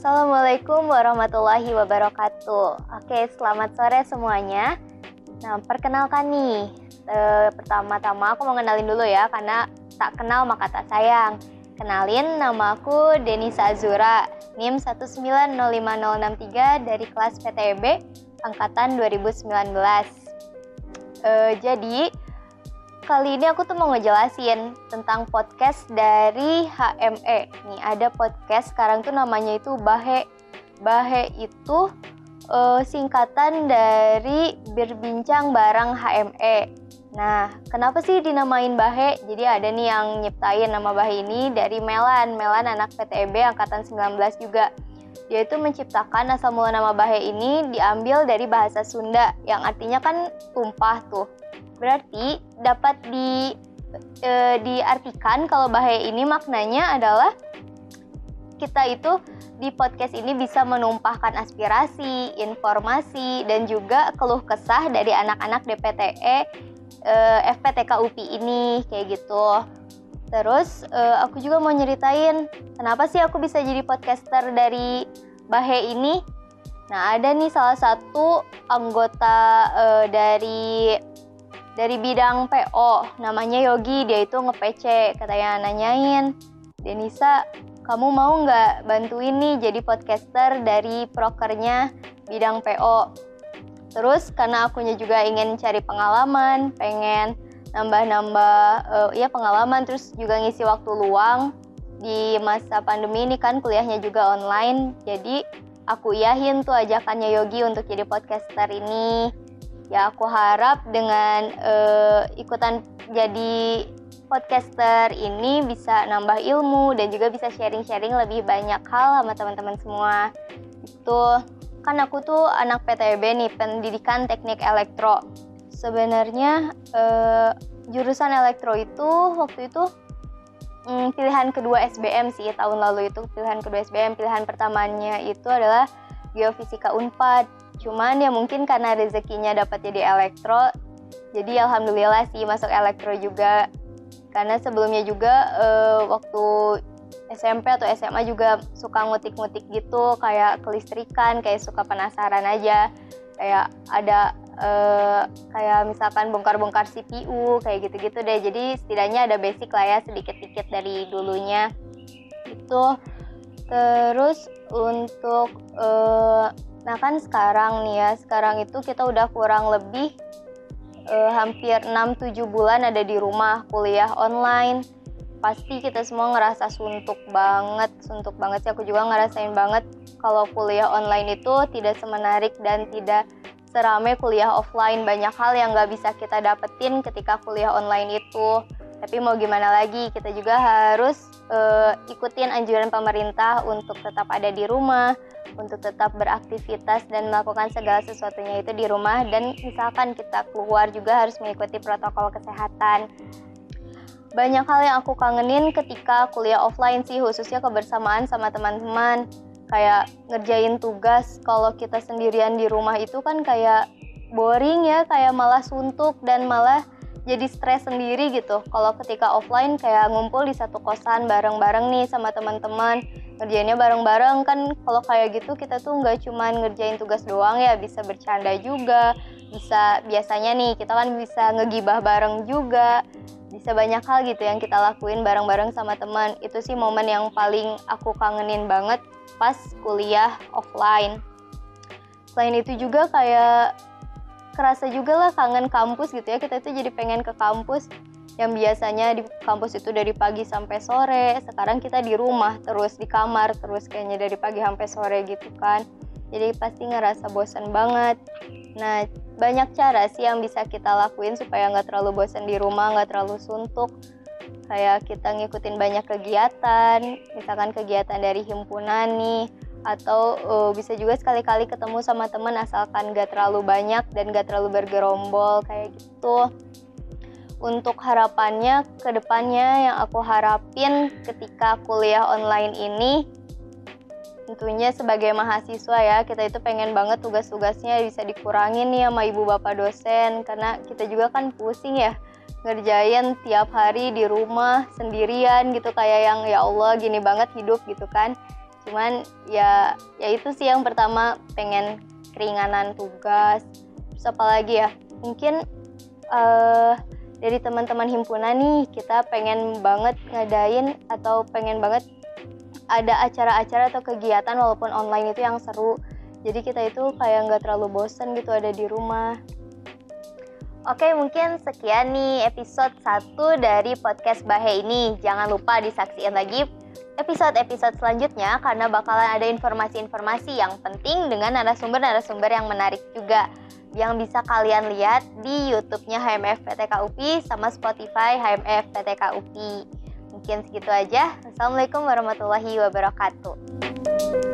Assalamualaikum warahmatullahi wabarakatuh. Oke, selamat sore semuanya. Nah, perkenalkan nih. E, pertama-tama aku mau kenalin dulu ya, karena tak kenal maka tak sayang. Kenalin, nama aku Denisa Azura, NIM 1905063 dari kelas PTB angkatan 2019. E, jadi, kali ini aku tuh mau ngejelasin tentang podcast dari HME. Nih ada podcast sekarang tuh namanya itu Bahe. Bahe itu uh, singkatan dari berbincang bareng HME. Nah, kenapa sih dinamain Bahe? Jadi ada nih yang nyiptain nama Bahe ini dari Melan. Melan anak PTB angkatan 19 juga. Dia itu menciptakan asal mula nama Bahe ini diambil dari bahasa Sunda yang artinya kan tumpah tuh Berarti dapat di e, diartikan kalau bahaya ini maknanya adalah kita itu di podcast ini bisa menumpahkan aspirasi, informasi, dan juga keluh kesah dari anak-anak DPTE e, FPTK UPI ini kayak gitu. Terus e, aku juga mau nyeritain kenapa sih aku bisa jadi podcaster dari Bahe ini. Nah ada nih salah satu anggota e, dari dari bidang PO namanya Yogi dia itu nge-PC katanya nanyain. Denisa kamu mau nggak bantuin nih jadi podcaster dari prokernya bidang PO terus karena akunya juga ingin cari pengalaman pengen nambah-nambah uh, ya pengalaman terus juga ngisi waktu luang di masa pandemi ini kan kuliahnya juga online. Jadi aku yahin tuh ajakannya Yogi untuk jadi podcaster ini ya aku harap dengan uh, ikutan jadi podcaster ini bisa nambah ilmu dan juga bisa sharing-sharing lebih banyak hal sama teman-teman semua. Itu kan aku tuh anak PTB nih pendidikan teknik elektro. Sebenarnya uh, jurusan elektro itu waktu itu hmm, pilihan kedua SBM sih tahun lalu itu. Pilihan kedua SBM pilihan pertamanya itu adalah geofisika Unpad cuman ya mungkin karena rezekinya dapat jadi elektro jadi alhamdulillah sih masuk elektro juga. Karena sebelumnya juga uh, waktu SMP atau SMA juga suka ngutik-ngutik gitu kayak kelistrikan kayak suka penasaran aja. Kayak ada uh, kayak misalkan bongkar-bongkar CPU kayak gitu-gitu deh. Jadi setidaknya ada basic lah ya sedikit-sedikit dari dulunya. Itu terus untuk uh, Nah kan sekarang nih ya, sekarang itu kita udah kurang lebih uh, hampir 6-7 bulan ada di rumah kuliah online. Pasti kita semua ngerasa suntuk banget, suntuk banget sih. Aku juga ngerasain banget kalau kuliah online itu tidak semenarik dan tidak serame kuliah offline. Banyak hal yang nggak bisa kita dapetin ketika kuliah online itu. Tapi mau gimana lagi, kita juga harus uh, ikutin anjuran pemerintah untuk tetap ada di rumah, untuk tetap beraktivitas dan melakukan segala sesuatunya itu di rumah dan misalkan kita keluar juga harus mengikuti protokol kesehatan. Banyak hal yang aku kangenin ketika kuliah offline sih, khususnya kebersamaan sama teman-teman. Kayak ngerjain tugas kalau kita sendirian di rumah itu kan kayak boring ya, kayak malah suntuk dan malah jadi stres sendiri gitu. Kalau ketika offline kayak ngumpul di satu kosan bareng-bareng nih sama teman-teman, ngerjainnya bareng-bareng kan kalau kayak gitu kita tuh nggak cuma ngerjain tugas doang ya, bisa bercanda juga, bisa biasanya nih kita kan bisa ngegibah bareng juga, bisa banyak hal gitu yang kita lakuin bareng-bareng sama teman. Itu sih momen yang paling aku kangenin banget pas kuliah offline. Selain itu juga kayak kerasa juga lah kangen kampus gitu ya kita tuh jadi pengen ke kampus yang biasanya di kampus itu dari pagi sampai sore sekarang kita di rumah terus di kamar terus kayaknya dari pagi sampai sore gitu kan. Jadi pasti ngerasa bosan banget. Nah banyak cara sih yang bisa kita lakuin supaya nggak terlalu bosan di rumah nggak terlalu suntuk. Kayak kita ngikutin banyak kegiatan misalkan kegiatan dari himpunan nih atau uh, bisa juga sekali-kali ketemu sama temen asalkan gak terlalu banyak dan gak terlalu bergerombol kayak gitu untuk harapannya ke depannya yang aku harapin ketika kuliah online ini tentunya sebagai mahasiswa ya kita itu pengen banget tugas-tugasnya bisa dikurangin nih sama ibu bapak dosen. Karena kita juga kan pusing ya ngerjain tiap hari di rumah sendirian gitu kayak yang ya Allah gini banget hidup gitu kan. Cuman ya ya itu sih yang pertama pengen keringanan tugas. Terus apa lagi ya mungkin uh, dari teman-teman himpunan nih kita pengen banget ngadain atau pengen banget ada acara-acara atau kegiatan walaupun online itu yang seru. Jadi kita itu kayak nggak terlalu bosen gitu ada di rumah. Oke, mungkin sekian nih episode 1 dari podcast Bahe ini. Jangan lupa disaksikan lagi episode-episode selanjutnya karena bakalan ada informasi-informasi yang penting dengan narasumber-narasumber yang menarik juga yang bisa kalian lihat di YouTube-nya HMF PTK UPI sama Spotify HMF PTK UPI. Mungkin segitu aja. Assalamualaikum warahmatullahi wabarakatuh.